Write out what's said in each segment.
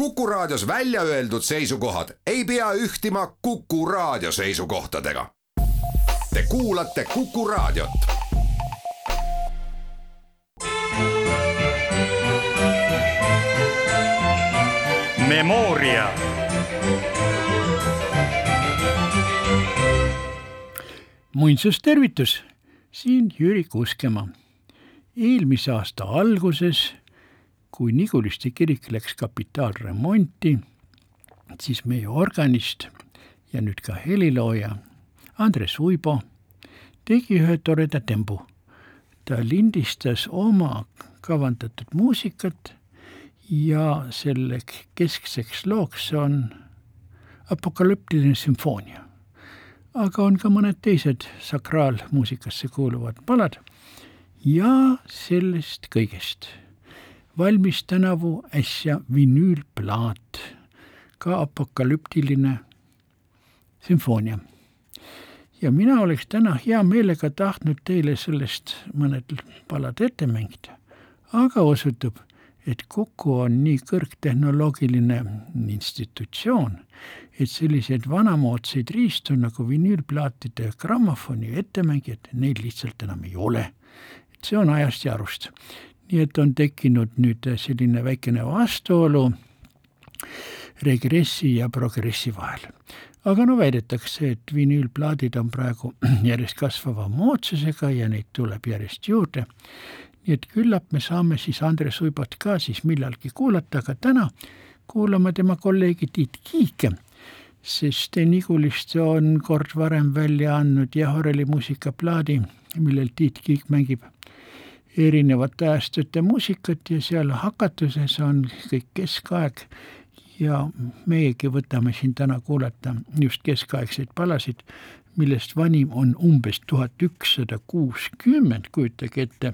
Kuku Raadios välja öeldud seisukohad ei pea ühtima Kuku Raadio seisukohtadega. Te kuulate Kuku Raadiot. Memoria. muinsustervitus, siin Jüri Kuskemaa. eelmise aasta alguses, kui Niguliste kirik läks kapitaalremonti, siis meie organist ja nüüd ka helilooja Andres Uibo tegi ühe toreda tembu. ta lindistas oma kavandatud muusikat ja selle keskseks looks on apokalüptiline sümfoonia aga on ka mõned teised sakraalmuusikasse kuuluvad palad ja sellest kõigest valmis tänavu äsja vinüülplaat, ka apokalüptiline sümfoonia. ja mina oleks täna hea meelega tahtnud teile sellest mõned palad ette mängida, aga osutub, et Kuku on nii kõrgtehnoloogiline institutsioon, et selliseid vanamoodsaid riistu nagu vinüülplaatide grammofoni ettemängijad, neil lihtsalt enam ei ole. et see on ajast ja arust. Nii et on tekkinud nüüd selline väikene vastuolu regressi ja progressi vahel. aga no väidetakse, et vinüülplaadid on praegu järjest kasvava moodsusega ja neid tuleb järjest juurde nii et küllap me saame siis Andres Uibot ka siis millalgi kuulata, aga täna kuulame tema kolleegi Tiit Kiike, sest Niguliste on kord varem välja andnud Jahoreli muusikaplaadi, millel Tiit Kiik mängib erinevate ajastute muusikat ja seal hakatuses on kõik keskaeg. Ja meiegi võtame siin täna kuulata just keskaegseid palasid, millest vanim on umbes tuhat ükssada kuuskümmend, kujutage ette.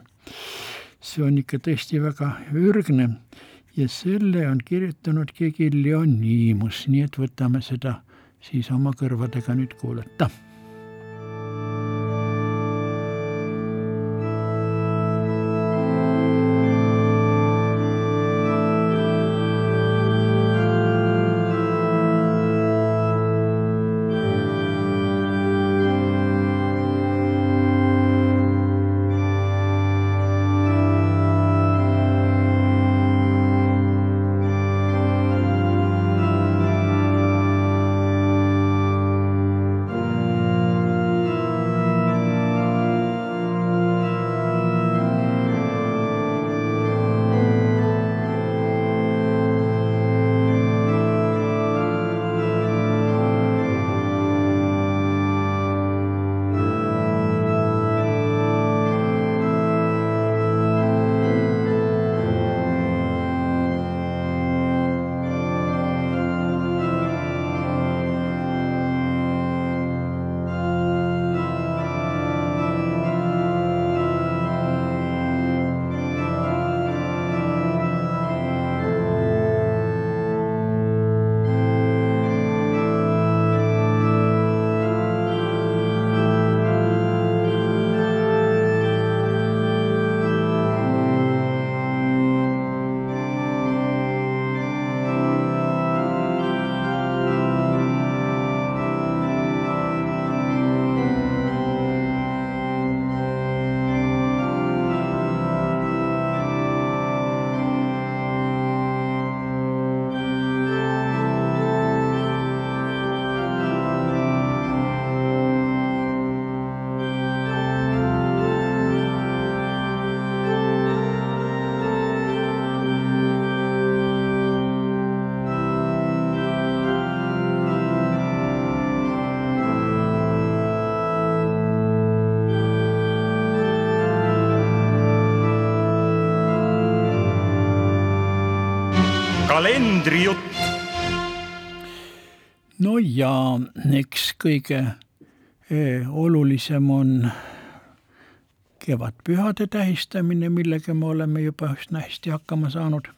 See on ikka tõesti väga ürgne ja selle on kirjutanud keegi Leonimus, nii et võtame seda siis oma kõrvadega nüüd kuulata kalendrijutt. no ja eks kõige eh, olulisem on kevadpühade tähistamine, millega me oleme juba üsna hästi hakkama saanud.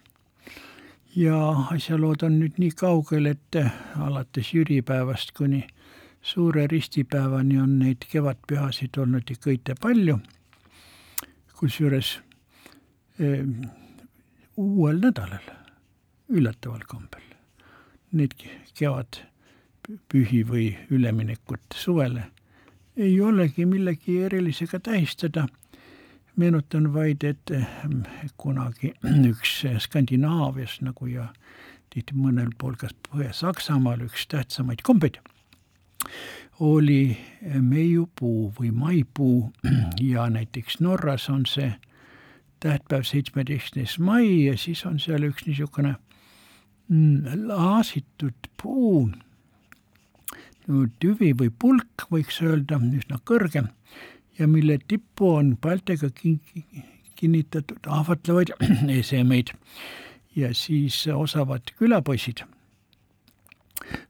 ja asjalood on nüüd nii kaugel, et alates jüripäevast kuni suure ristipäevani on neid kevadpühasid olnud ikka palju. kusjuures eh, uuel nädalal üllataval kombel. Need kevad pühi või üleminekut suvele ei olegi millegi erilisega tähistada. meenutan vaid, et kunagi üks Skandinaavias nagu ja tihti mõnel pool kas Põhja-Saksamaal üks tähtsamaid kombeid oli meiupuu või maipuu ja näiteks Norras on see tähtpäev seitsmeteistkümnes mai ja siis on seal üks niisugune laasitud puu tüvi või pulk, võiks öelda, üsna kõrge ja mille tippu on paltega kinnitatud ahvatlevaid esemeid ja siis osavad külapoisid.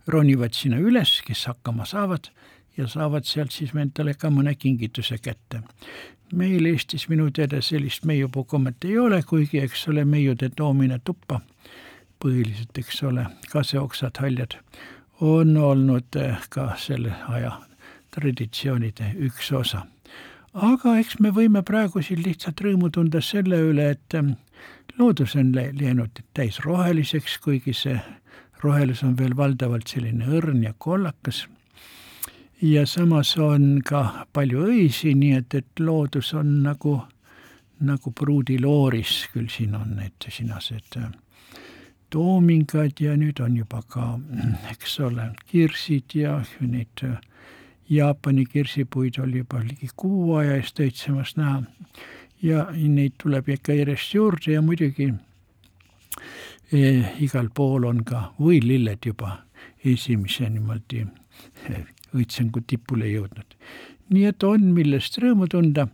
Ronivad sinna üles, kes hakkama saavad ja saavad sealt siis endale ka mõne kingituse kätte. meil Eestis minu teada sellist meiupuukommet ei ole, kuigi eks ole, meiude toomine tuppa, põhiliselt, eks ole, kaseoksad, haljad on olnud eh, ka selle aja traditsioonide üks osa. aga eks me võime praegu siin lihtsalt rõõmu tunda selle üle, et eh, loodus on läinud täis roheliseks, kuigi see rohelus on veel valdavalt selline õrn ja kollakas. ja samas on ka palju õisi, nii et, et loodus on nagu, nagu pruudilooris, küll siin on need sinased äh, toomingad ja nüüd on juba ka, eks ole, kirsid ja neid äh, Jaapani kirsipuid oli juba ligi kuu aja eest õitsemas näha. ja neid tuleb ikka järjest juurde ja muidugi e, igal pool on ka võililled juba esimese niimoodi eh, õitsengu tipule jõudnud. nii et on, millest rõõmu tunda,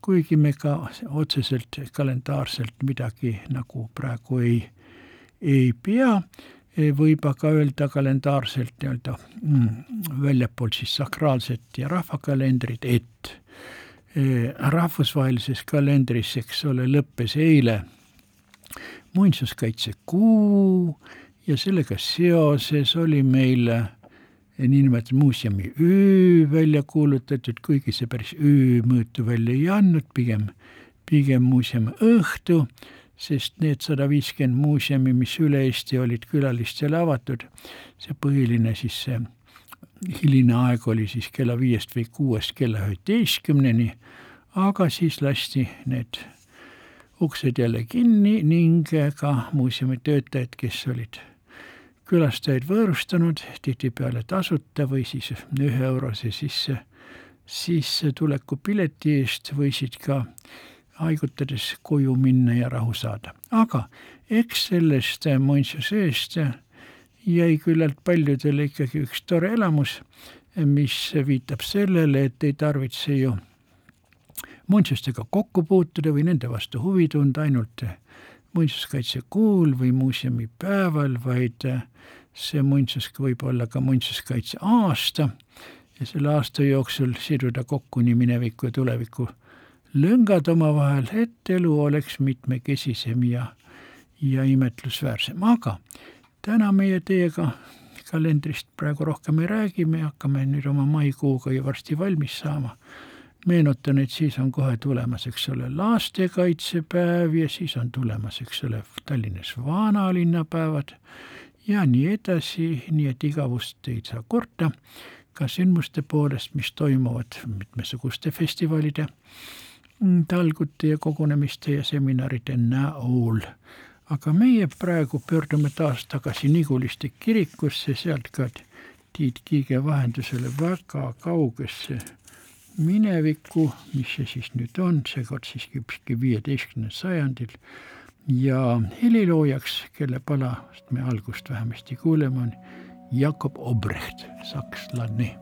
kuigi me ka otseselt kalendaarselt midagi nagu praegu ei ei pea, võib aga öelda kalendaarselt nii-öelda mm, väljapool siis sakraalset ja rahvakalendrit, et e, rahvusvahelises kalendris, eks ole, lõppes eile muinsuskaitsekuu ja sellega seoses oli meil niinimetatud muuseumi öö välja kuulutatud, kuigi see päris öö mõõtu välja ei andnud, pigem, pigem muuseumi õhtu sest need sada viiskümmend muuseumi, mis üle Eesti olid külalistele avatud, see põhiline siis see hiline aeg oli siis kella viiest või kuuest kella üheteistkümneni, aga siis lasti need uksed jälle kinni ning ka muuseumi töötajad, kes olid külastajaid võõrustanud, tihtipeale tasuta või siis ühe eurose sisse, sissetuleku pileti eest võisid ka haigutades koju minna ja rahu saada. aga eks sellest muinsuseest jäi küllalt paljudele ikkagi üks tore elamus, mis viitab sellele, et ei tarvitse ju muinsustega kokku puutuda või nende vastu huvi tunda ainult muinsuskaitsekuul või muuseumipäeval, vaid see muinsus võib olla ka muinsuskaitse aasta ja selle aasta jooksul siduda kokku nii mineviku ja tuleviku lüngad omavahel, et elu oleks mitmekesisem ja, ja imetlusväärsem, aga täna meie teiega kalendrist praegu rohkem ei räägi, me hakkame nüüd oma maikuuga ju varsti valmis saama. meenutan, et siis on kohe tulemas, eks ole, lastekaitsepäev ja siis on tulemas, eks ole, Tallinnas vanalinnapäevad ja nii edasi, nii et igavust ei saa korda ka sündmuste poolest, mis toimuvad mitmesuguste festivalide talgute ja kogunemiste ja seminaride näol. aga meie praegu pöördume taas tagasi Niguliste kirikusse, sealt ka Tiit Kiige vahendusele väga kaugesse minevikku, mis see siis nüüd on, seekord siiski hoopiski viieteistkümnendal sajandil ja heliloojaks, kelle palast me algust vähemasti kuuleme, on Jakob Obrecht, sakslane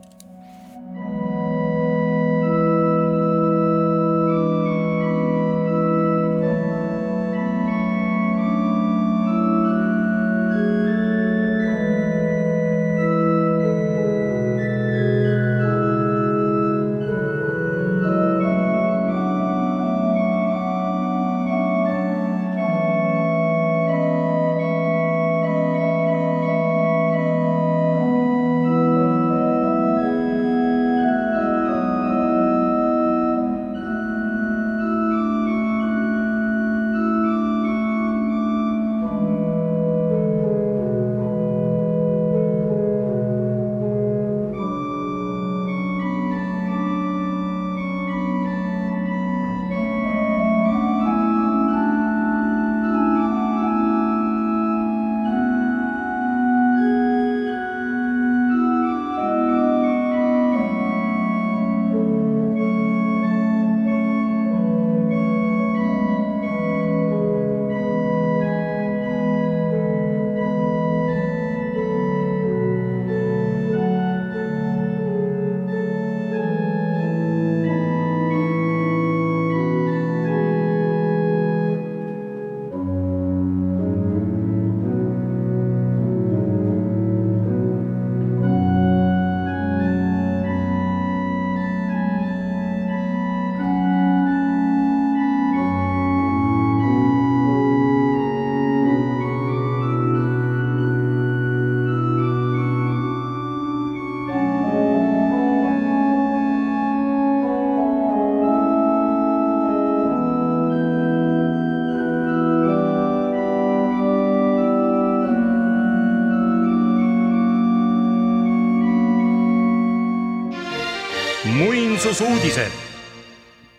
muinsusuudised.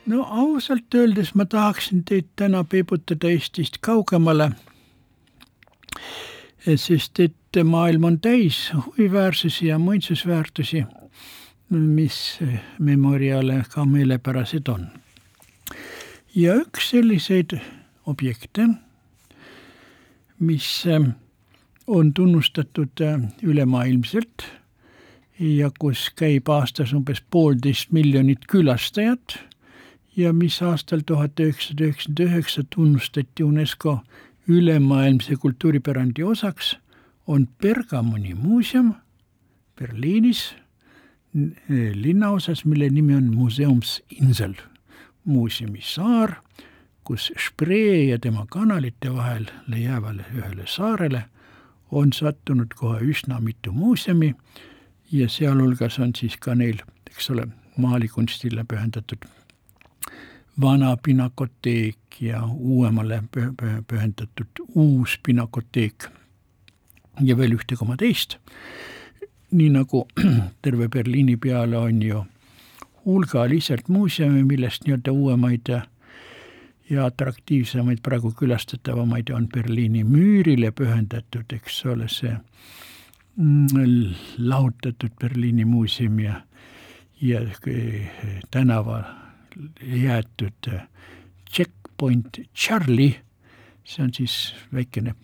no ausalt öeldes ma tahaksin teid täna peibutada Eestist kaugemale. sest et maailm on täis huviväärsusi ja muinsusväärtusi, mis Memoriale ka meelepärased on. ja üks selliseid objekte, mis on tunnustatud ülemaailmselt ja kus käib aastas umbes poolteist miljonit külastajat. Ja mis aastal tuhat üheksasada üheksakümmend üheksa tunnustati UNESCO ülemaailmse kultuuripärandi osaks, on Bergamoni muuseum Berliinis linnaosas, mille nimi on Museumsinsel, muuseumisaar, kus Spree ja tema kanalite vahele jäävale ühele saarele on sattunud kohe üsna mitu muuseumi ja sealhulgas on siis ka neil, eks ole, maalikunstile pühendatud vana pinakoteek ja uuemale pühendatud uus pinakoteek ja veel ühte koma teist. nii nagu terve Berliini peale on ju hulgaliselt muuseume, millest nii-öelda uuemaid ja atraktiivsemaid, praegu külastatavamaid on Berliini müürile pühendatud, eks ole, see lahutatud Berliini muuseum ja, ja tänaval jäetud Checkpoint Charlie, see on siis väikene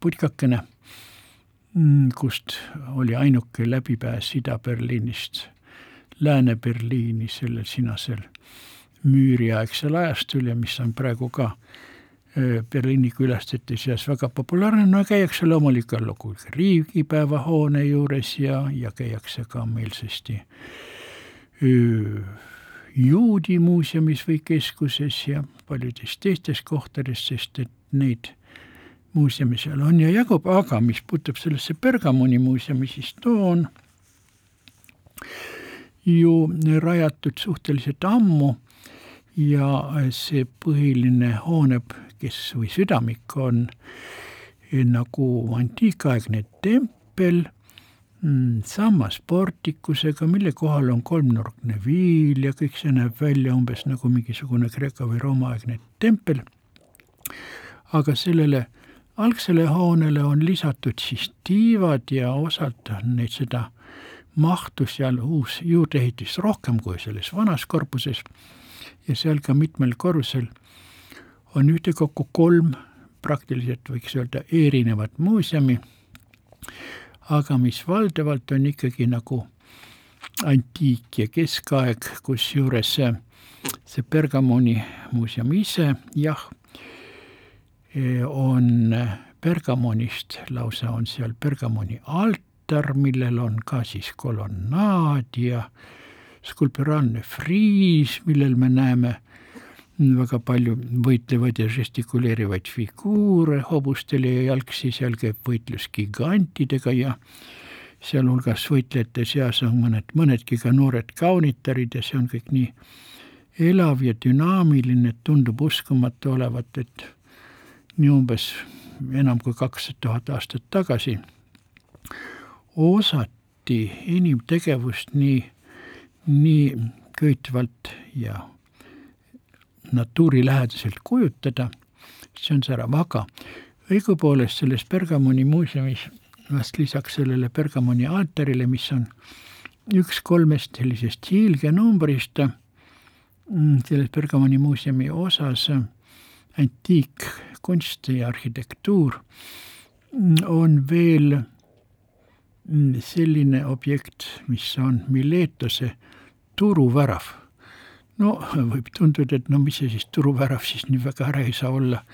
putkakene, kust oli ainuke läbipääs Ida-Berliinist Lääne-Berliini sellel sinasel müüriaegsel ajastul ja mis on praegu ka Berliini külastajate seas väga populaarne, no käiakse loomulikult riigipäevahoone juures ja, ja käiakse ka meelsasti juudi muuseumis või keskuses ja paljudes teistes kohtades, sest et neid muuseume seal on ja jagub, aga mis puutub sellesse Bergamoni muuseumi, siis too on ju rajatud suhteliselt ammu ja see põhiline hoone kes või südamik on eh, nagu antiikaegne tempel mm, sammas portikusega, mille kohal on kolmnurkne viil ja kõik see näeb välja umbes nagu mingisugune Kreeka või Rooma aegne tempel. aga sellele algsele hoonele on lisatud siis tiivad ja on neid seda mahtu seal uus juurdeehitis rohkem kui selles vanas korpuses ja seal ka mitmel korrusel on ühtekokku kolm praktiliselt võiks öelda erinevat muuseumi, aga mis valdavalt on ikkagi nagu antiik ja keskaeg, kusjuures see, see Bergamoni muuseum ise, jah, on Bergamonist, lausa on seal Bergamoni altar, millel on ka siis kolonnaad ja skulpturaalne friis, millel me näeme väga palju võitlevaid ja žestikuleerivaid figuure hobustel ja jalgsi, seal käib võitlus gigantidega ja sealhulgas võitlejate seas on mõned, mõnedki ka noored kaunitarid ja see on kõik nii elav ja dünaamiline, et tundub uskumatu olevat, et nii umbes enam kui kakssada tuhat aastat tagasi osati inimtegevust nii, nii köitvalt ja natuurilähedaselt kujutada, see on särav, aga õigupoolest selles Bergamoni muuseumis vast lisaks sellele Bergamoni altarile, mis on üks kolmest sellisest hiilgenumbrist mm, selles Bergamoni muuseumi osas antiikkunst ja arhitektuur, mm, on veel mm, selline objekt, mis on Miletose turuvärav no võib tunduda, et no mis see siis turuvärav siis nii väga ära ei saa olla.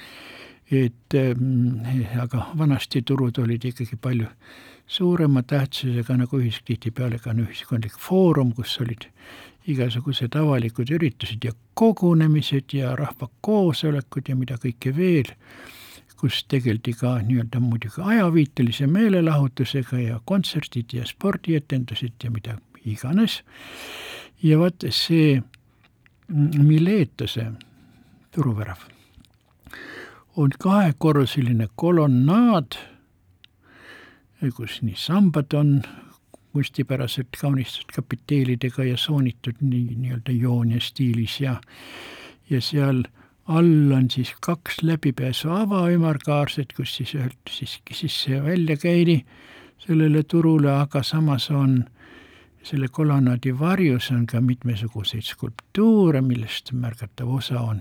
et äh, aga vanasti turud olid ikkagi palju suurema tähtsusega nagu ühisk, tihtipeale ka ühiskondlik foorum, kus olid igasugused avalikud üritused ja kogunemised ja rahvakoosolekud ja mida kõike veel, kus tegeldi ka nii-öelda muidugi ajaviitelise meelelahutusega ja kontserdid ja spordietendused ja mida iganes. ja vot see Miletose turuvärav on kahekorruseline kolonnaad, kus nii sambad on kunstipäraselt kaunistatud kapiteelidega ja soonitud nii, nii-öelda joonia stiilis ja ja seal all on siis kaks läbipääsu ava ümarkaarset, kus siis ühelt siis sisse välja käidi sellele turule, aga samas on selle kolonnaadi varjus on ka mitmesuguseid skulptuure, millest märgatav osa on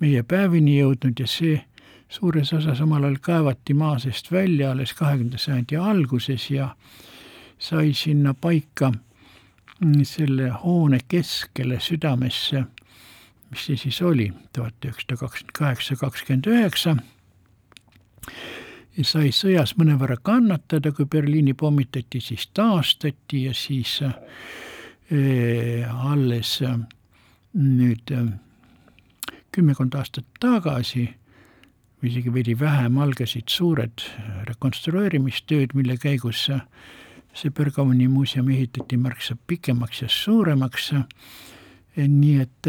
meie päevini jõudnud ja see suures osas omal ajal kaevati maa seest välja alles kahekümnenda sajandi alguses ja sai sinna paika selle hoone keskele südamesse, mis see siis oli, tuhat üheksasada kakskümmend kaheksa, kakskümmend üheksa, ja sai sõjas mõnevõrra kannatada, kui Berliini pommitati, siis taastati ja siis äh, alles äh, nüüd äh, kümmekond aastat tagasi või isegi veidi vähem algasid suured rekonstrueerimistööd, mille käigus see Bergamoni muuseum ehitati märksa pikemaks ja suuremaks. Nii et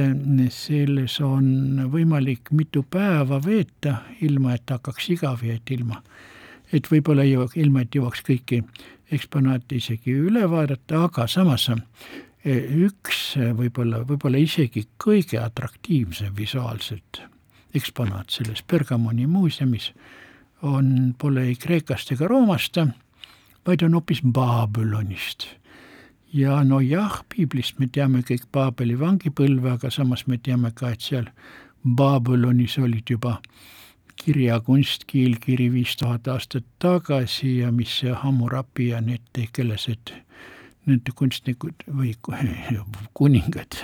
selles on võimalik mitu päeva veeta, ilma et hakkaks igav ja et ilma, et võib-olla ei jõua, ilma et jõuaks kõiki eksponaate isegi üle vaadata, aga samas üks võib-olla, võib-olla isegi kõige atraktiivsem visuaalselt eksponaat selles Bergamoni muuseumis on, pole ei Kreekast ega Roomast, vaid on hoopis Babylonist. Ja nojah, piiblist me teame kõik Paabeli vangipõlve, aga samas me teame ka, et seal Babylonis olid juba kirjakunst, kiilkiri viis tuhat aastat tagasi ja mis see Hammurapi ja need tegelased nende kunstnikud või kuningad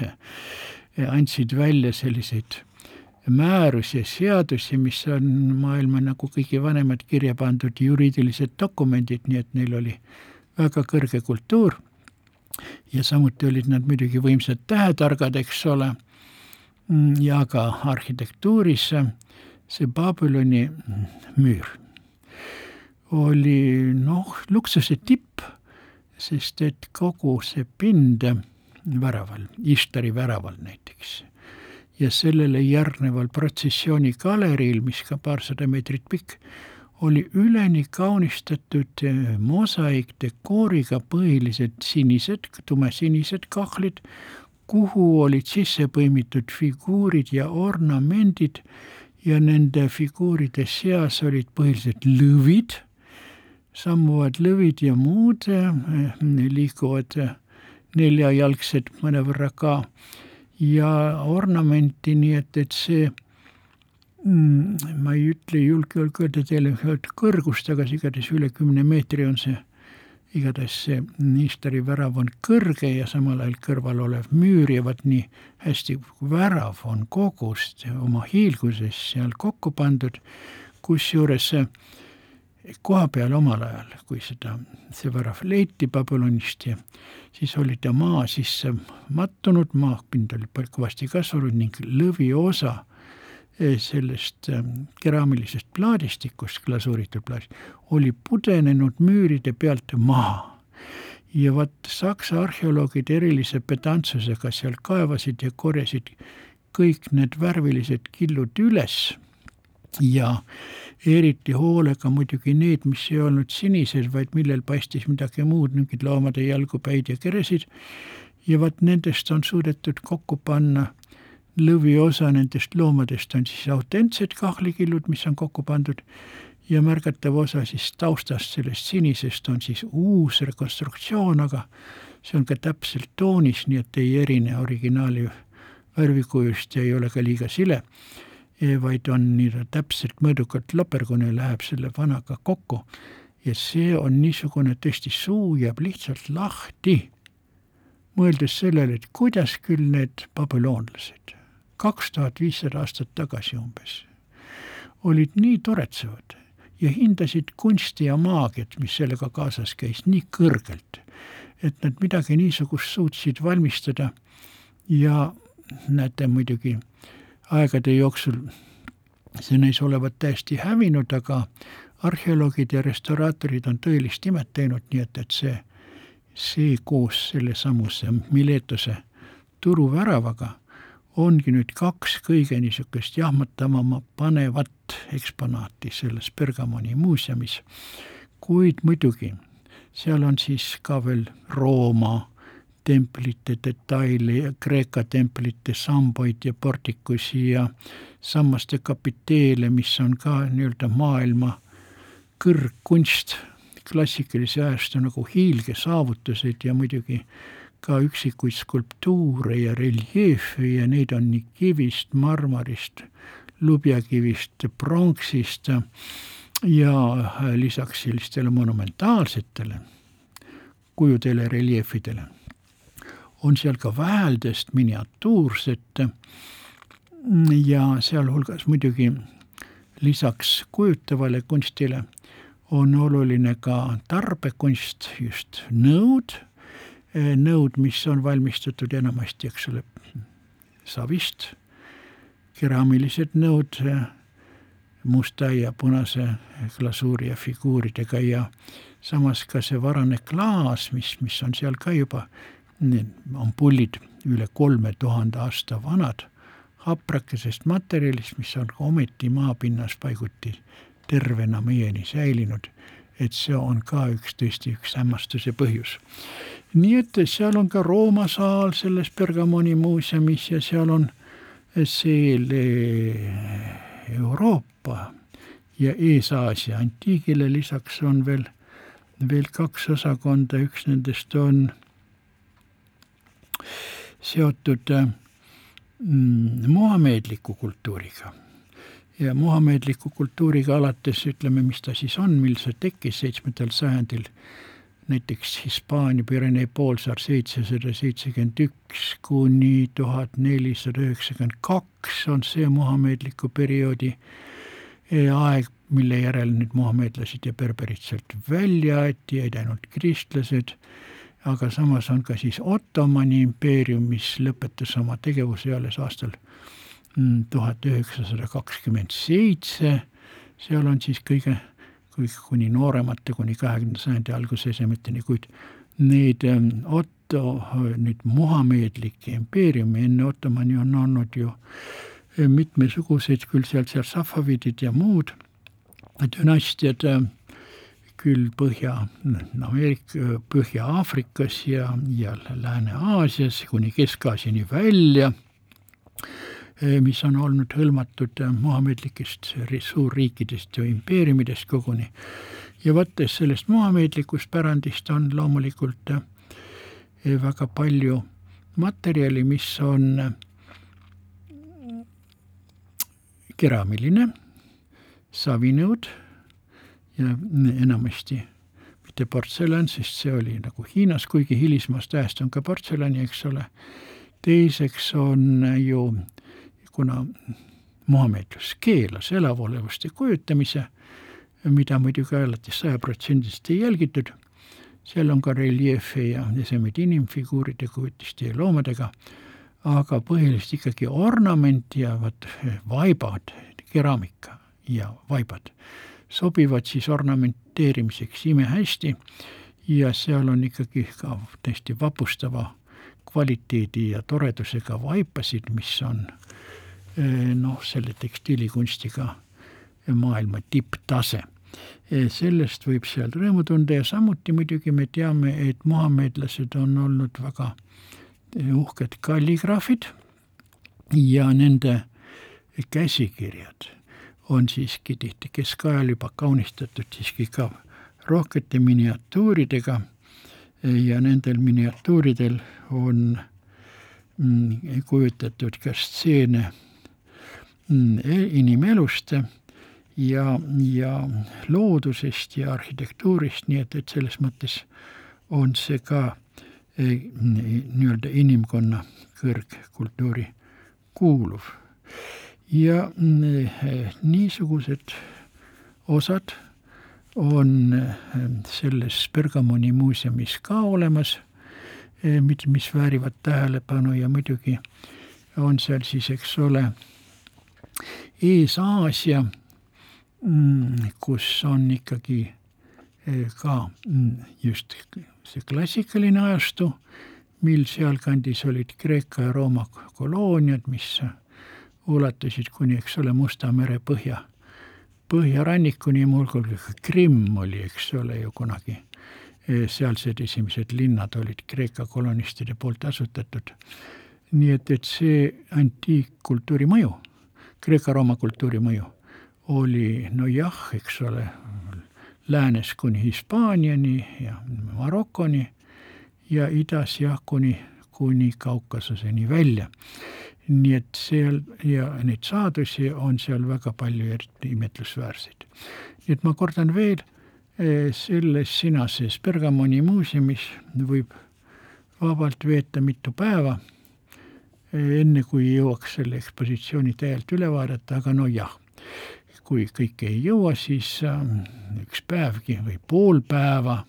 andsid välja selliseid määrusi ja seadusi, mis on maailma nagu kõige vanemad kirja pandud juriidilised dokumendid, nii et neil oli väga kõrge kultuur. Ja samuti olid nad muidugi võimsad tähetargad, eks ole, ja ka arhitektuuris see Babyloni müür oli noh, luksuse tipp sest et kogu see pind väraval, Istari väraval näiteks, ja sellele järgneval protsessiooni galeriil, mis ka paarsada meetrit pikk, oli üleni kaunistatud mosaikdekooriga põhilised sinised, tumesinised kahvlid, kuhu olid sisse põimitud figuurid ja ornamendid ja nende figuuride seas olid põhiliselt lõvid sammuvad lõvid ja muud eh, liiguvad eh, neljajalgsed mõnevõrra ka ja ornamenti, nii et, et see ma ei ütle, julge öelda teile kõrgust, aga igatahes üle kümne meetri on see, igatahes see Istari värav on kõrge ja samal ajal kõrval olev müür ja vot nii hästi värav on kogust oma hiilguses seal kokku pandud, kusjuures koha peal omal ajal, kui seda, see värav leiti Babylonist ja siis oli ta maa sisse mattunud, maapind oli kõvasti kasvanud ning lõviosa sellest eh, keraamilisest plaadistikust, glasuuritud plaadist, oli pudenenud müüride pealt maha. ja vot Saksa arheoloogid erilise pedantsusega seal kaevasid ja korjasid kõik need värvilised killud üles ja eriti hoolega muidugi need, mis ei olnud sinised, vaid millel paistis midagi muud, mingid loomade jalgu, päid ja keresid, ja vot nendest on suudetud kokku panna lõviosa nendest loomadest on siis autentsed kahlikillud, mis on kokku pandud, ja märgatav osa siis taustast, sellest sinisest, on siis uus rekonstruktsioon, aga see on ka täpselt toonis, nii et ei erine originaali värvikujust ja ei ole ka liiga sile vaid on nii-öelda täpselt mõõdukalt lapergune läheb selle vanaga kokku. Ja see on niisugune, tõesti suu jääb lihtsalt lahti, mõeldes sellele, et kuidas küll need babüloonlased kaks tuhat viissada aastat tagasi umbes olid nii toretsevad ja hindasid kunsti ja maagiat, mis sellega kaasas käis, nii kõrgelt, et nad midagi niisugust suutsid valmistada. Ja näete muidugi aegade jooksul see näis olevat täiesti hävinud, aga arheoloogid ja restauraatorid on tõelist imet teinud, nii et, et see, see koos sellesamuse Miletose turuväravaga ongi nüüd kaks kõige niisugust jahmatavama panevat eksponaati selles Bergamoni muuseumis. kuid muidugi seal on siis ka veel Rooma templite detaile ja Kreeka templite samboid ja portikusi ja sammaste kapiteele, mis on ka nii-öelda maailma kõrgkunst, klassikalise ajastu nagu hiilgesaavutused ja muidugi ka üksikuid skulptuure ja reljeefe ja neid on nii kivist, marmorist, lubjakivist, pronksist ja lisaks sellistele monumentaalsetele kujudele, reljeefidele. On seal ka väeldest miniatuurset ja sealhulgas muidugi lisaks kujutavale kunstile on oluline ka tarbekunst, just nõud, nõud, mis on valmistatud enamasti, eks ole, savist, keraamilised nõud musta ja punase glasuuri ja figuuridega ja samas ka see varane klaas, mis, mis on seal ka juba ampullid üle kolme tuhande aasta vanad, haprakesest materjalist, mis on ometi maapinnas paiguti tervena meieni säilinud, et see on ka üks tõesti üks hämmastuse põhjus. nii et seal on ka Rooma saal selles Bergamoni muuseumis ja seal on selle Euroopa ja Ees-Aasia antiigile lisaks on veel, veel kaks osakonda, üks nendest on seotud mm, muhameedliku kultuuriga. Ja muhameedliku kultuuriga alates ütleme, mis ta siis on, mil see tekkis seitsmendal sajandil, näiteks Hispaania Pirenee poolsaar seitsesada seitsekümmend üks kuni tuhat nelisada üheksakümmend kaks on see muhameedliku perioodi e, aeg, mille järel nüüd muhameedlased ja berberid sealt välja aeti, jäid ainult kristlased. Aga samas on ka siis Ottomani impeerium, mis lõpetas oma tegevuse alles aastal mm, tuhat üheksasada kakskümmend seitse, seal on siis kõige, kõige kuni nooremate, kuni kahekümnenda sajandi alguse esemeteni, kuid neid ähm, Otto, nüüd muhameedlikke impeeriumi enne Ottomani on olnud ju äh, mitmesuguseid, küll seal, seal safavidid ja muud dünastiad äh, küll Põhja, Ameerika, Põhja-Aafrikas ja, ja Lääne-Aasias kuni Kesk-Aasiani välja, mis on olnud hõlmatud muhamedlikest suurriikidest ja impeeriumidest koguni. ja võttes sellest muhamedlikust pärandist on loomulikult eh, väga palju materjali, mis on keraamiline, savinõud ja enamasti mitte portselan, sest see oli nagu Hiinas, kuigi hilismast ajast on ka portselani, eks ole. teiseks on ju, kuna muhamedlus keelas elavolevuste kujutamise, mida muidugi alati sajaprotsendiliselt ei jälgitud, seal on ka reljeefe ja esemeid inimfiguuride, kujutiste ja loomadega, aga põhiliselt ikkagi ornament ja vot vaibad, keraamika ja vaibad sobivad siis ornamenteerimiseks imehästi ja seal on ikkagi ka täiesti vapustava kvaliteedi ja toredusega vaipasid, mis on eh, noh, selle tekstiilikunstiga maailma tipptase. Eh, sellest võib seal rõõmu tunda ja samuti muidugi me teame, et muhamedlased on olnud väga eh, uhked kalligraafid ja nende käsikirjad on siiski tihti keskajal juba kaunistatud siiski ka rohkete miniatuuridega ja nendel miniatuuridel on mm, kujutatud ka stseene inimelust ja, ja loodusest ja arhitektuurist, nii et, et selles mõttes on see ka e, nii-öelda inimkonna kõrgkultuuri kuuluv. Ja mm, niisugused osad on selles Bergamoni muuseumis ka olemas, mis väärivad tähelepanu ja muidugi on seal siis, eks ole, Ees-Aasia, mm, kus on ikkagi eh, ka mm, just see klassikaline ajastu, mil sealkandis olid Kreeka ja Rooma kolooniad, mis ulatusid kuni, eks ole, Musta mere põhja, põhjarannikuni, muuhulgas ka Krimm oli, eks ole ju kunagi sealsed esimesed linnad olid Kreeka kolonistide poolt asutatud. nii et, et see antiikkultuuri mõju, Kreeka-Rooma kultuuri mõju oli nojah, eks ole, läänes kuni Hispaaniani ja Marokoni ja idas jah, kuni, kuni Kaukasuseni välja. nii et seal ja neid saadusi on seal väga palju eriti imetlusväärseid. nii et ma kordan veel, eh, selles sinases Bergamoni muuseumis võib vabalt veeta mitu päeva, enne kui jõuaks selle ekspositsiooni täielikult üle vaadata, aga no jah, kui kõike ei jõua, siis ähm, üks päevgi või pool päeva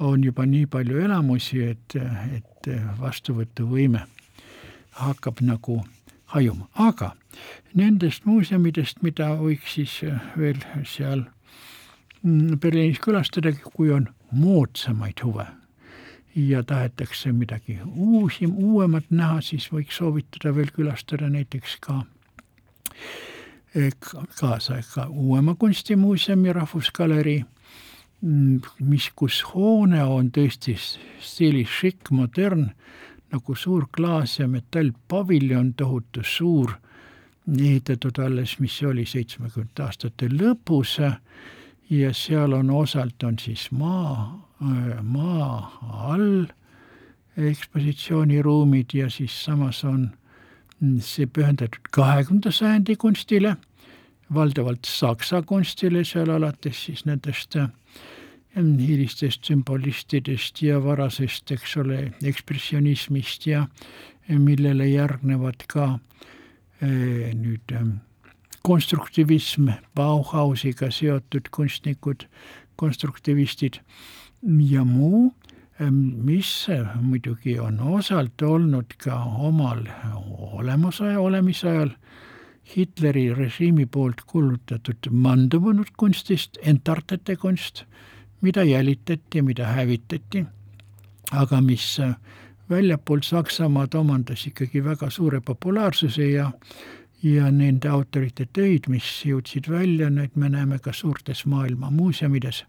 on juba nii palju elamusi, et, et vastuvõtuvõime hakkab nagu hajuma, aga nendest muuseumidest, mida võiks siis veel seal mm, Berliinis külastada, kui on moodsamaid huve ja tahetakse midagi uusi, uuemat näha, siis võiks soovitada veel külastada näiteks ka kaasaega uuema kunstimuuseumi Rahvusgalerii Mm, mis, kus hoone on tõesti stiilis šikk, modern, nagu suur klaas- ja metallpaviljon, tohutu suur, ehitatud alles, mis oli, seitsmekümnendate aastate lõpus. Ja seal on osalt on siis maa, maa all ekspositsiooniruumid ja siis samas on see pühendatud kahekümnenda sajandi kunstile, valdavalt saksa kunstile, seal alates siis nendest äh, hilistest sümbolistidest ja varasest, eks ole, ekspressionismist ja millele järgnevad ka nüüd konstruktivism, Bauhausiga seotud kunstnikud, konstruktivistid ja muu, eh, mis muidugi on osalt olnud ka omal olemusaja, olemisajal Hitleri režiimi poolt kuulutatud mandunud kunstist, entartete kunst mida jälitati, mida hävitati, aga mis väljapool Saksamaad omandas ikkagi väga suure populaarsuse ja ja nende autorite töid, mis jõudsid välja, neid me näeme ka suurtes maailma muuseumides,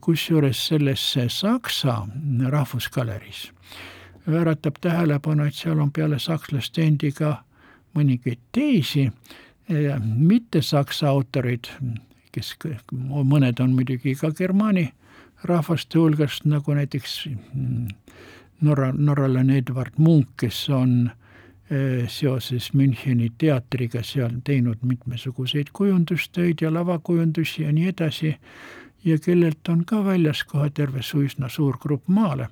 kusjuures selles Saksa rahvusgaleriis väratab tähelepanu, et seal on peale sakslaste endi ka mõningaid teisi mitte saksa autoreid, kes mõned on muidugi ka germaani rahvaste hulgast, nagu näiteks mm, Norra, norralane Edward Munk, kes on eh, seoses Müncheni teatriga seal teinud mitmesuguseid kujundustöid ja lavakujundusi ja nii edasi ja kellelt on ka väljas kohe terve üsna suur grupp maale.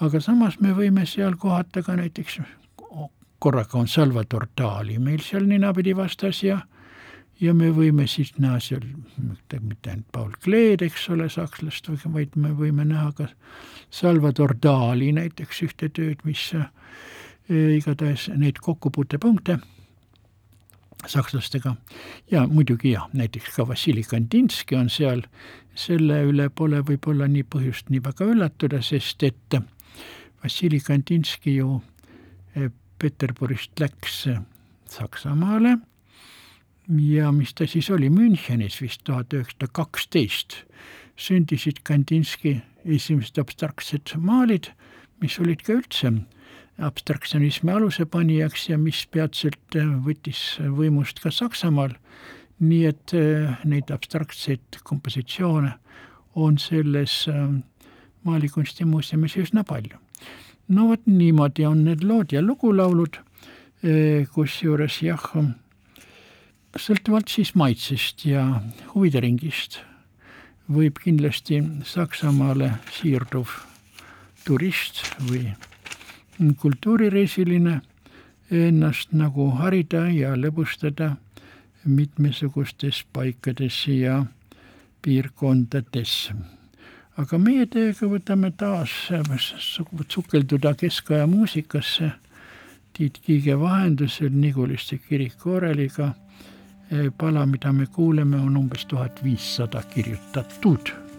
aga samas me võime seal kohata ka näiteks, korraga on Salvador Dali meil seal ninapidi vastas ja ja me võime siis näha seal mitte, mitte ainult Paul Kleed, eks ole, sakslast, vaid me võime näha ka Salvador Dali näiteks ühte tööd, mis äh, igatahes neid kokkupuutepunkte sakslastega. Ja muidugi jah, näiteks ka Vassili Kandinski on seal, selle üle pole võib-olla nii põhjust nii väga üllatuda, sest et Vassili Kandinski ju äh, Peterburist läks Saksamaale. Ja mis ta siis oli, Münchenis vist tuhat üheksasada kaksteist sündisid Kandinski esimesed abstraktsed maalid, mis olid ka üldse abstraktsionismi alusepanijaks ja mis peatselt äh, võttis võimust ka Saksamaal, nii et äh, neid abstraktseid kompositsioone on selles äh, maalikunstimuuseumis üsna palju. no vot niimoodi on need lood ja lugulaulud, kusjuures jah, sõltuvalt siis maitsest ja huvide ringist võib kindlasti Saksamaale siirduv turist või kultuurireisiline ennast nagu harida ja lõbustada mitmesugustes paikades ja piirkondades. aga meie teiega võtame taas sukelduda keskaja muusikasse Tiit Kiige vahendusel Niguliste kiriku oreliga pala, mida me kuuleme, on umbes tuhat viissada kirjutatud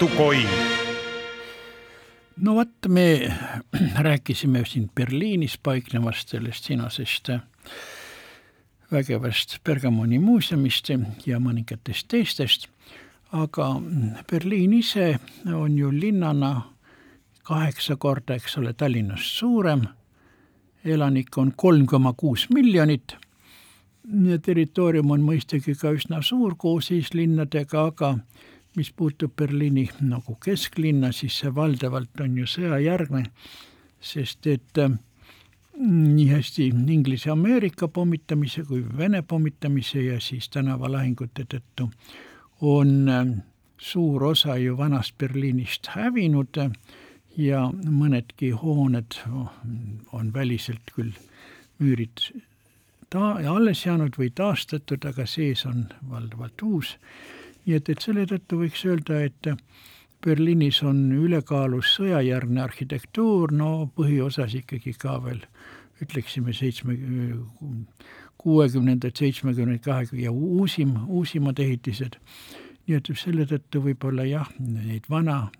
raamatukoin. no vot, me rääkisime siin Berliinis paiknevast sellest sinasest vägevast Bergamoni muuseumist ja mõningatest teistest, aga Berliin ise on ju linnana kaheksa korda, eks ole, Tallinnast suurem, elanikke on kolm koma kuus miljonit territoorium on mõistagi ka üsna suur koos eeslinnadega, aga mis puutub Berliini nagu kesklinna, siis see valdavalt on ju sõjajärgne, sest et äh, nii hästi Inglise-Ameerika pommitamise kui Vene pommitamise ja siis tänavalahingute tõttu on äh, suur osa ju vanast Berliinist hävinud ja mõnedki hooned on väliselt küll müürid ta- alles jäänud või taastatud, aga sees on valdavalt uus. Nii et, et selle tõttu võiks öelda, et Berliinis on ülekaalus sõjajärgne arhitektuur, no põhiosas ikkagi ka veel ütleksime seitsme, kuuekümnendad, seitsmekümnendad, kahekümne ja uusim, uusimad ehitised. nii et selle tõttu võib-olla jah, neid vana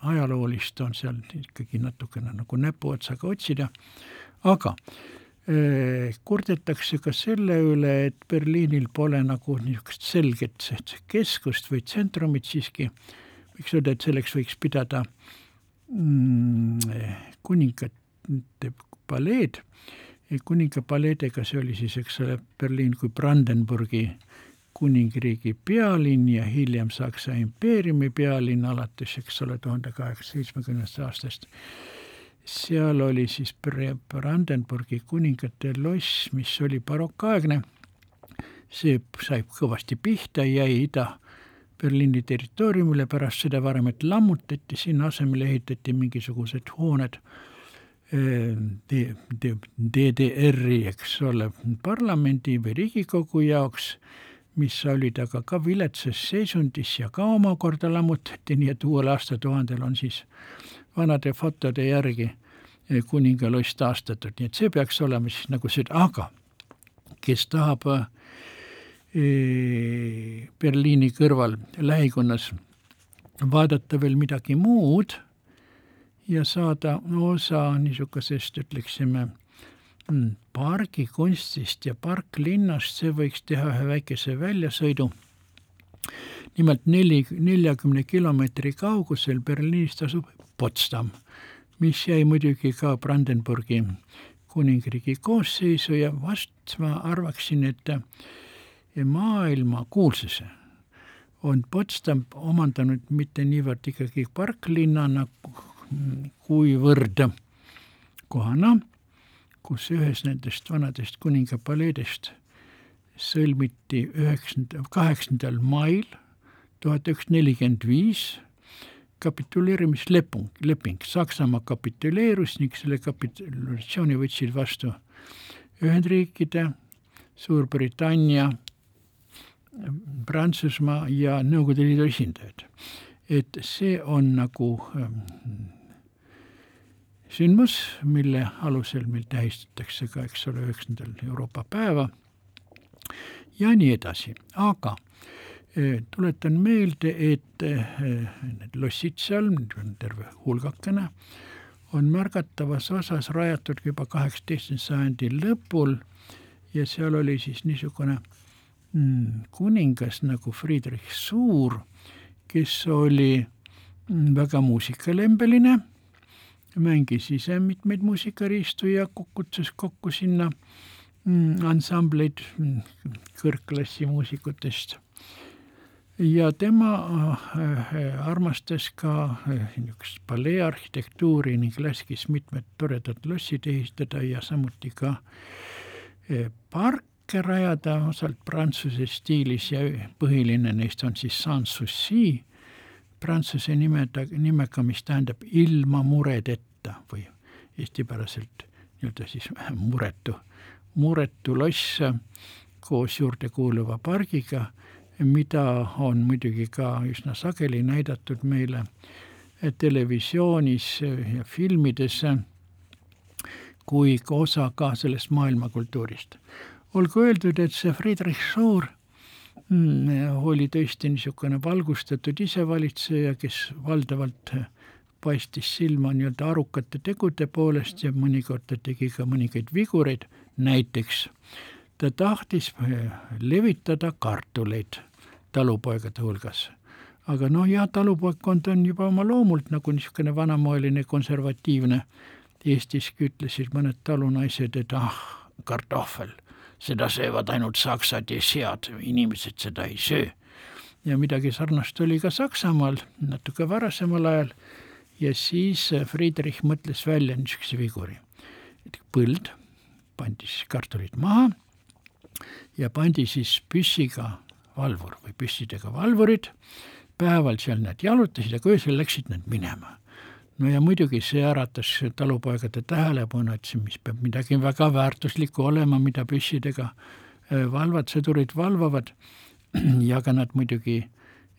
ajaloolist on seal ikkagi natukene nagu näpuotsaga otsida, aga kurdetakse ka selle üle, et Berliinil pole nagu niisugust selget keskust või tsentrumit siiski, võiks öelda, et selleks võiks pidada mm, kuningate paleed, kuninga paleedega, see oli siis, eks ole, Berliin kui Brandenburgi kuningriigi pealinn ja hiljem Saksa impeeriumi pealinn alates, eks ole, tuhande kaheksasaja seitsmekümnendast aastast seal oli siis Brandenburgi kuningate loss, mis oli barokaaegne, see sai kõvasti pihta, jäi Ida-Berliini territooriumile, pärast seda varemet lammutati, sinna asemele ehitati mingisugused hooned DDR-i, eks ole, parlamendi või Riigikogu jaoks, mis olid aga ka viletsas seisundis ja ka omakorda lammutati, nii et uuel aastatuhandel on siis vanade fotode järgi kuningaloss taastatud, nii et see peaks olema siis nagu see, aga kes tahab e, Berliini kõrval lähikonnas vaadata veel midagi muud ja saada osa niisugusest, ütleksime, mm, pargikunstist ja parklinnast, see võiks teha ühe väikese väljasõidu. nimelt neli, neljakümne kilomeetri kaugusel Berliinist asub Potsdam, mis jäi muidugi ka Brandenburgi kuningriigi koosseisu ja vast ma arvaksin, et maailma kuulsuse on Potsdam omandanud mitte niivõrd ikkagi parklinnana, kuivõrd kohana, kus ühes nendest vanadest kuningapaleedest sõlmiti üheksanda, kaheksandal mail tuhat üheksasada nelikümmend viis kapituleerimisleping, leping, Saksamaa kapituleerus ning selle kapitulatsiooni võtsid vastu Ühendriikide, Suurbritannia, Prantsusmaa ja Nõukogude Liidu esindajad. et see on nagu ähm, sündmus, mille alusel meil tähistatakse ka, eks ole, üheksandal Euroopa päeva ja nii edasi, aga tuletan meelde, et need lossid seal, terve hulgakene, on märgatavas osas rajatud juba kaheksateistkümnenda sajandi lõpul ja seal oli siis niisugune mm, kuningas nagu Friedrich Suur, kes oli mm, väga muusikalembeline, mängis ise mitmeid muusikariistu ja kutsus kokku sinna mm, ansambleid kõrgklassi muusikutest ja tema äh, armastas ka äh, niisugust paleearhitektuuri ning laskis mitmed toredad lossid ehitada ja samuti ka äh, parke rajada, osalt prantsuse stiilis ja põhiline neist on siis Sanssouci, prantsuse nimeda, nimega, mis tähendab ilma muredeta või eestipäraselt nii-öelda siis muretu, muretu loss koos juurde kuuluva pargiga mida on muidugi ka üsna sageli näidatud meile televisioonis ja filmides kui osa ka sellest maailmakultuurist. olgu öeldud, et see Friedrich Suur mm, oli tõesti niisugune valgustatud isevalitseja, kes valdavalt paistis silma nii-öelda arukate tegude poolest ja mõnikord ta tegi ka mõningaid vigureid, näiteks ta tahtis levitada kartuleid talupoegade hulgas. aga noh, jah, talupoegkond on juba oma loomult nagu niisugune vanamoeline konservatiivne, Eestiski ütlesid mõned talunaised, et ah, kartohvel, seda söövad ainult saksad ja sead, inimesed seda ei söö. ja midagi sarnast oli ka Saksamaal natuke varasemal ajal ja siis äh, Friedrich mõtles välja niisuguse viguri, et põld pandi siis kartulid maha ja pandi siis püssiga valvur või püssidega valvurid, päeval seal nad jalutasid, aga öösel läksid nad minema. no ja muidugi see äratas talupoegade tähelepanu, et see, mis peab midagi väga väärtuslikku olema, mida püssidega äh, valvad, sõdurid valvavad. Ja ka nad muidugi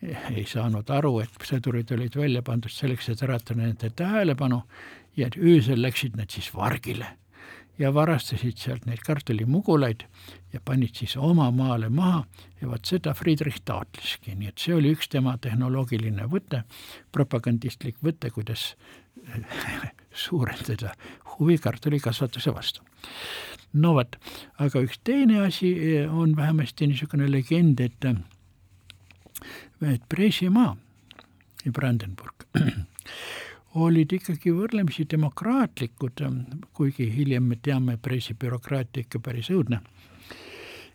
ei saanud aru, et sõdurid olid välja pandud selleks, et äratada nende tähelepanu. Ja et öösel läksid nad siis vargile ja varastasid sealt neid kartulimugulaid ja panid siis oma maale maha ja vot seda Friedrich taotleski, nii et see oli üks tema tehnoloogiline võte, propagandistlik võte, kuidas suurendada huvi kartulikasvatuse vastu. no vot, aga üks teine asi on vähemasti niisugune legend, et et Preisimaa ja Brandenburg olid ikkagi võrdlemisi demokraatlikud, kuigi hiljem me teame, Preisi bürokraatia ikka päris õudne.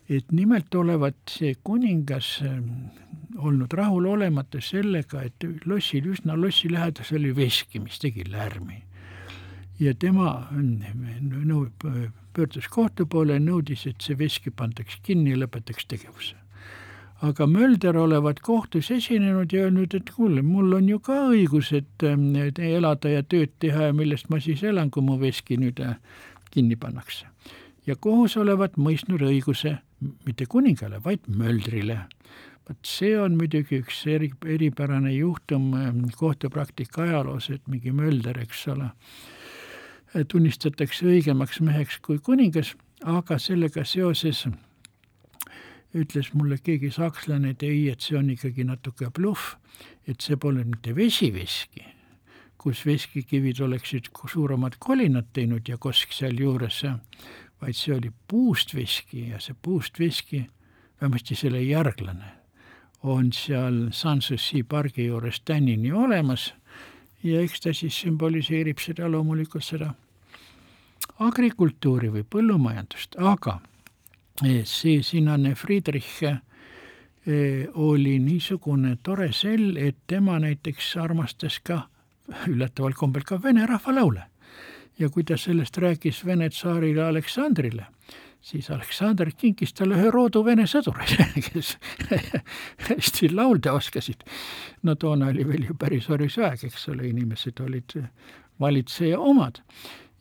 et nimelt olevat see kuningas olnud rahulolematu sellega, et lossil, üsna lossi lähedal oli veski, mis tegi lärmi. ja tema nõu-, pöördus kohtu poole nõudis, et see veski pandaks kinni ja lõpetaks tegevuse aga Mölder olevat kohtus esinenud ja öelnud, et kuule, mul on ju ka õigus, et, et elada ja tööd teha ja millest ma siis elan, kui mu veski nüüd äh, kinni pannakse. ja kohus olevat mõistnud õiguse mitte kuningale, vaid Möldrile. vot see on muidugi üks eri, eripärane juhtum ähm, kohtupraktika ajaloos, et mingi Mölder, eks ole, tunnistatakse õigemaks meheks kui kuningas, aga sellega seoses ütles mulle keegi sakslane, et ei, et see on ikkagi natuke bluff, et see pole mitte vesiveski, kus veskikivid oleksid suuremad kolinad teinud ja kosk sealjuures, vaid see oli puust veski ja see puust veski, vähemasti selle järglane, on seal Sanssouci pargi juures tänini olemas ja eks ta siis sümboliseerib seda loomulikult seda agrikultuuri või põllumajandust, aga see sinane Friedrich eh, oli niisugune tore sell, et tema näiteks armastas ka üllataval kombel ka vene rahvalaule. ja kui ta sellest rääkis Vene tsaarile Aleksandrile, siis Aleksander kinkis talle ühe roodu vene sõdureid, kes hästi laulda oskasid. no toona oli veel ju päris orjus aeg, eks ole, inimesed olid valitseja omad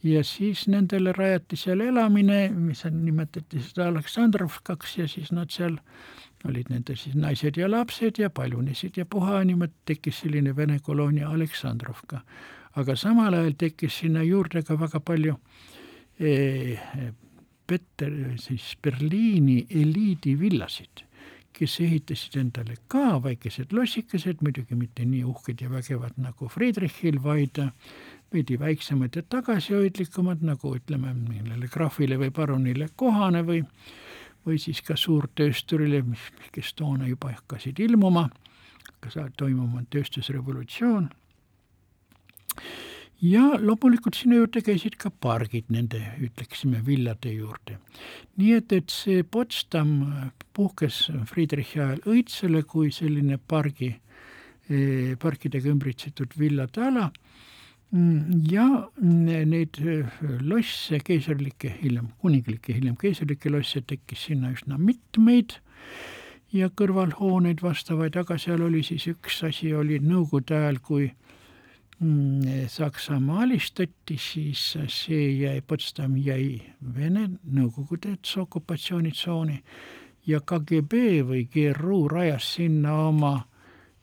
ja siis nendele rajati seal elamine, mis nimetati seda Aleksandrovkaks ja siis nad seal olid nende siis naised ja lapsed ja paljunesid ja puha, niimoodi tekkis selline Vene koloonia Aleksandrovka. aga samal ajal tekkis sinna juurde ka väga palju eh, Peter, siis Berliini eliidivillasid, kes ehitasid endale ka väikesed lossikesed, muidugi mitte nii uhked ja vägevad nagu Friedrichil, vaid veidi väiksemad ja tagasihoidlikumad, nagu ütleme, millele graafile või parunile kohane või või siis ka suurtöösturile, mis, kes toona juba hakkasid ilmuma, hakkas toimuma tööstusrevolutsioon. Ja loomulikult sinna juurde käisid ka pargid nende, ütleksime, villade juurde. nii et, et see Potsdam puhkes Friedrichi ajal õitsele kui selline pargi, eh, parkidega ümbritsetud villade ala Mm, ja neid äh, losse, keisrilikke, hiljem kuninglikke, hiljem keisrilikke losse tekkis sinna üsna mitmeid ja kõrvalhooneid vastavaid, aga seal oli siis üks asi, oli nõukogude ajal, kui mm, Saksamaa alistati, siis see jäi, Potsdam jäi Vene Nõukogude okupatsioonitsooni ja KGB või GRU rajas sinna oma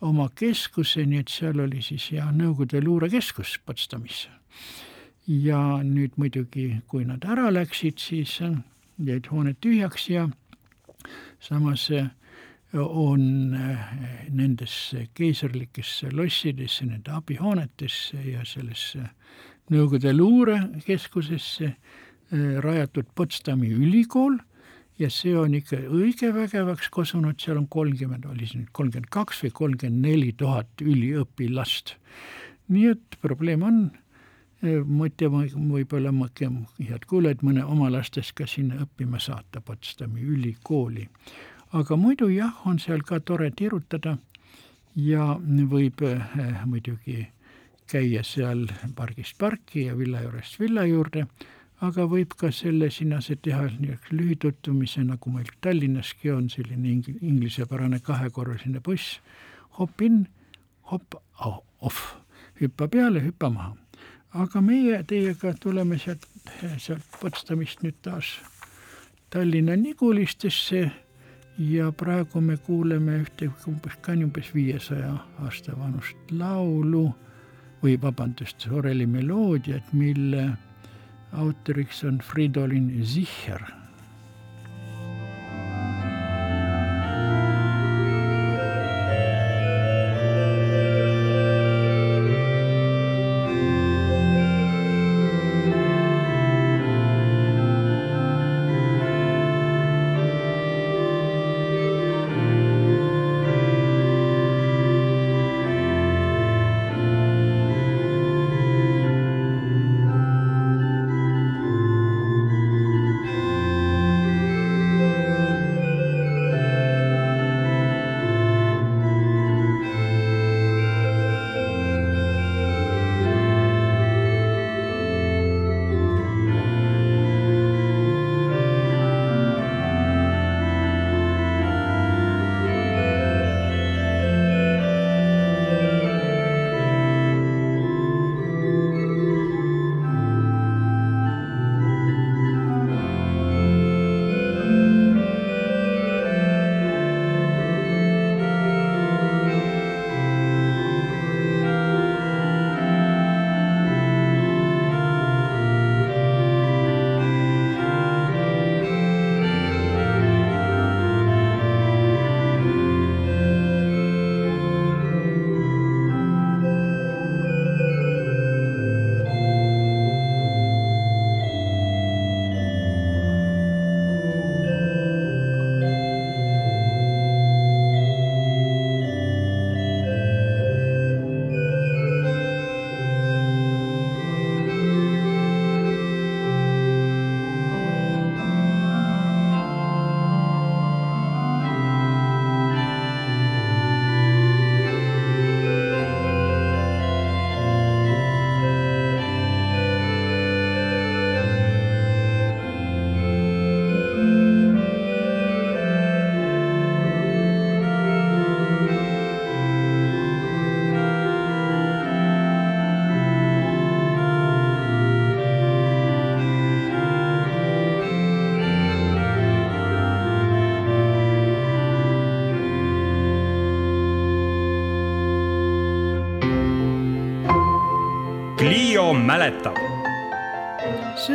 oma keskuse, nii et seal oli siis jah, Nõukogude luurekeskus Potsdamis. ja nüüd muidugi, kui nad ära läksid, siis jäid hooned tühjaks ja samas on nendes keisrlikesse lossidesse, nende abihoonetesse ja sellesse Nõukogude luurekeskusesse rajatud Potsdami ülikool ja see on ikka õige vägevaks kosunud, seal on kolmkümmend, oli see nüüd kolmkümmend kaks või kolmkümmend neli tuhat üliõpilast. nii et probleem on, mõte võib-olla head kuulajad, mõne oma lastest ka sinna õppima saata Potsdami ülikooli. Aga muidu jah, on seal ka tore tirutada ja võib äh, muidugi käia seal pargist parki ja villa juurest villa juurde. Aga võib ka selle sinase teha niisuguse lühitutvumise, nagu meil Tallinnaski on selline ing-, inglisepärane kahekorruseline buss, hop in, hop off, hüppa peale, hüppa maha. aga meie teiega tuleme sealt, sealt Potsdamist nüüd taas Tallinna Nigulistesse ja praegu me kuuleme ühte umbes, ka umbes viiesaja aasta vanust laulu või vabandust, oreli meloodiat, mille autoriks on Fridolin Sicher.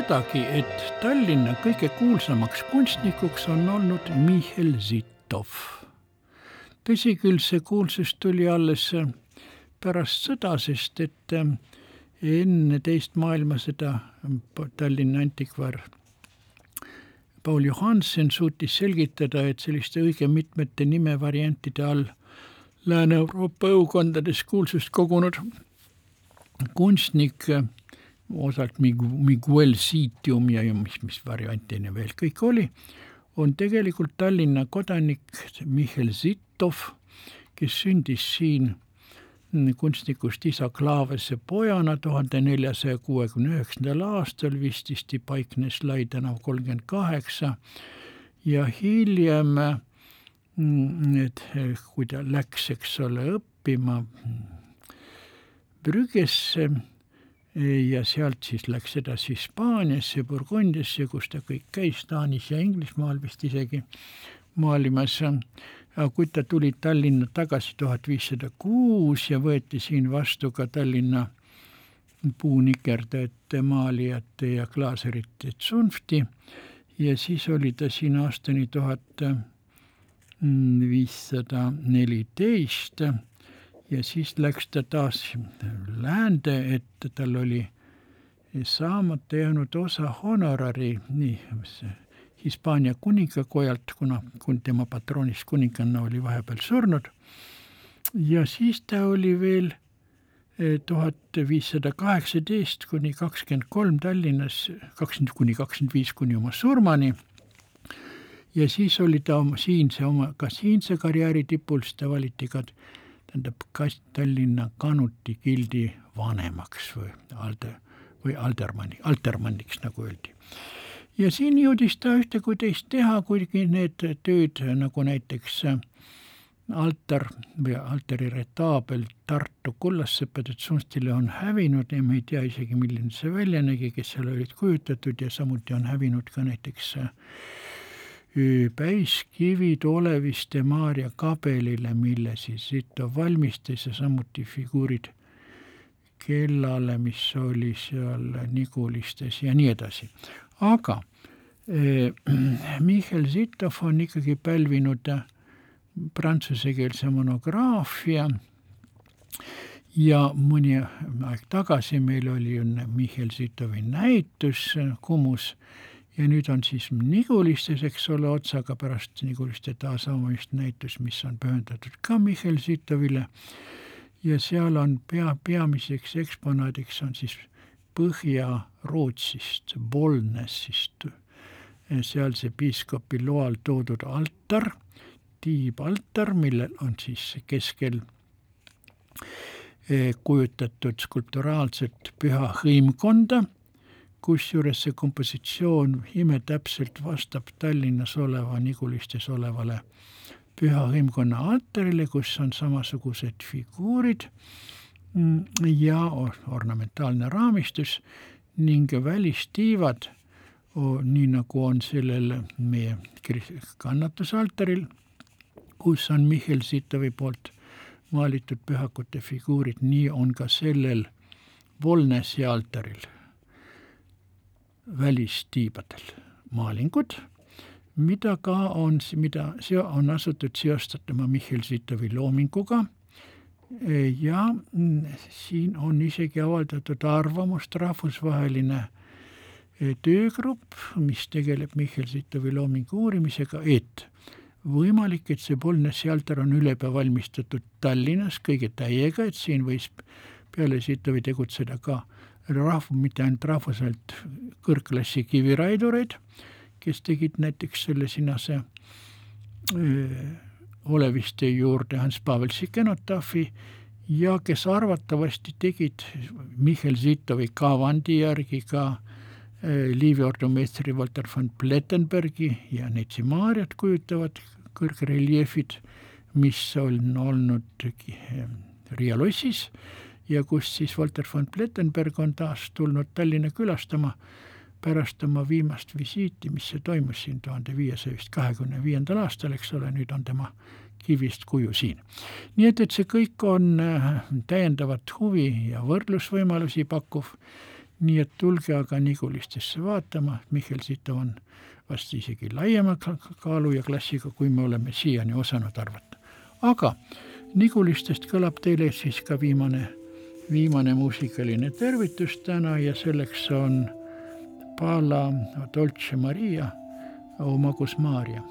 Sedagi, et Tallinna kõige kuulsamaks kunstnikuks on olnud Mihhail Zitov. tõsi küll, see kuulsus tuli alles pärast sõda, sest et enne teist maailmasõda Tallinna antikvar Paul Johansen suutis selgitada, et selliste õige mitmete nimevariantide all Lääne-Euroopa õukondades kuulsust kogunud kunstnik, osalt Miguel Sitium ja, ja mis, mis variantine veel kõik oli, on tegelikult Tallinna kodanik Mihhail Zittov, kes sündis siin kunstnikust isa Klaavese pojana tuhande neljasaja kuuekümne üheksandal aastal, vististi paiknes Lai tänav kolmkümmend kaheksa ja hiljem, et kui ta läks, eks ole, õppima Brüggesse ja sealt siis läks edasi Hispaaniasse, Burgundiasse, kus ta kõik käis, Taanis ja Inglismaal vist isegi maalimas. kui ta tuli Tallinna tagasi tuhat viissada kuus ja võeti siin vastu ka Tallinna puunikerdajate, maalijate ja klaaserite tsunfti ja siis oli ta siin aastani tuhat viissada neliteist ja siis läks ta taas läände, et tal oli saamata jäänud osa honorari, nii, Hispaania kuningakojalt, kuna kun tema patroonist kuninganna oli vahepeal surnud. ja siis ta oli veel tuhat viissada kaheksateist kuni kakskümmend kolm Tallinnas, kakskümmend kuni kakskümmend viis kuni oma surmani. ja siis oli ta oma siinse oma, ka siinse karjääri tipul, siis ta valiti ka tähendab kas Tallinna Kanuti gildi vanemaks või alde või aldermanni, altermanniks, nagu öeldi. ja siin jõudis ta ühte kui teist teha, kuigi need tööd nagu näiteks altar või altari retaabel Tartu kullasseppade tsunstile on hävinud ja me ei tea isegi, milline see välja nägi, kes seal olid kujutatud ja samuti on hävinud ka näiteks päiskivid Oleviste Maarja kabelile, mille siis Sito valmistas ja samuti figuurid kellale, mis oli seal Nigulistes ja nii edasi. aga eh, Michal Sitov on ikkagi pälvinud prantsusekeelse monograafia ja mõni aeg tagasi meil oli ju Michal Sitovi näitus Kumus ja nüüd on siis Nigulistes, eks ole, otsaga pärast Niguliste taasavamist näitus, mis on pühendatud ka Michal Sitovile ja seal on pea, peamiseks eksponaadiks on siis Põhja-Rootsist, Bolnesist, sealse piiskopi loal toodud altar tiibaltar, millel on siis keskel eh, kujutatud skulpturaalset püha hõimkonda, kusjuures see kompositsioon imetäpselt vastab Tallinnas oleva, Nigulistes olevale püha hõimkonna altarile, kus on samasugused figuurid mm, ja ornamentaalne raamistus ning välistiivad, nii nagu on sellel meie kannatusaltaril kus on Mihkel Sitovi poolt maalitud pühakute figuurid, nii on ka sellel Volnesi altaril välistiibadel maalingud, mida ka on, mida on asutud seostatama Mihkel Sitovi loominguga. Ja siin on isegi avaldatud arvamust rahvusvaheline töögrupp, mis tegeleb Mihkel Sitovi loomingu uurimisega, et võimalik, et see Polnessi altar on ülepea valmistatud Tallinnas kõige täiega, et siin võis peale Sitovi tegutseda ka rahv-, mitte ainult rahvuselt kõrgklassi kiviraidureid, kes tegid näiteks selle sinase öö, Oleviste juurde Hans Pavel Sikenotaafi ja kes arvatavasti tegid Michal Zitovi kavandi järgi ka Liivi ordomeistri Walter von Plettenbergi ja Neitsi Maarjat kujutavad kõrgreljeefid, mis on olnud Riia lossis ja kus siis Walter von Plettenberg on taas tulnud Tallinna külastama pärast oma viimast visiiti, mis see toimus siin tuhande viiesaja vist kahekümne viiendal aastal, eks ole, nüüd on tema kivist kuju siin. nii et, et see kõik on äh, täiendavat huvi ja võrdlusvõimalusi pakkuv, nii et tulge aga Nigulistesse vaatama, Mihkel Sitov on vast isegi laiema kaalu ja klassiga, kui me oleme siiani osanud arvata. aga Nigulistest kõlab teile siis ka viimane, viimane muusikaline tervitus täna ja selleks on Pala Dolce Maria, O Magus Maria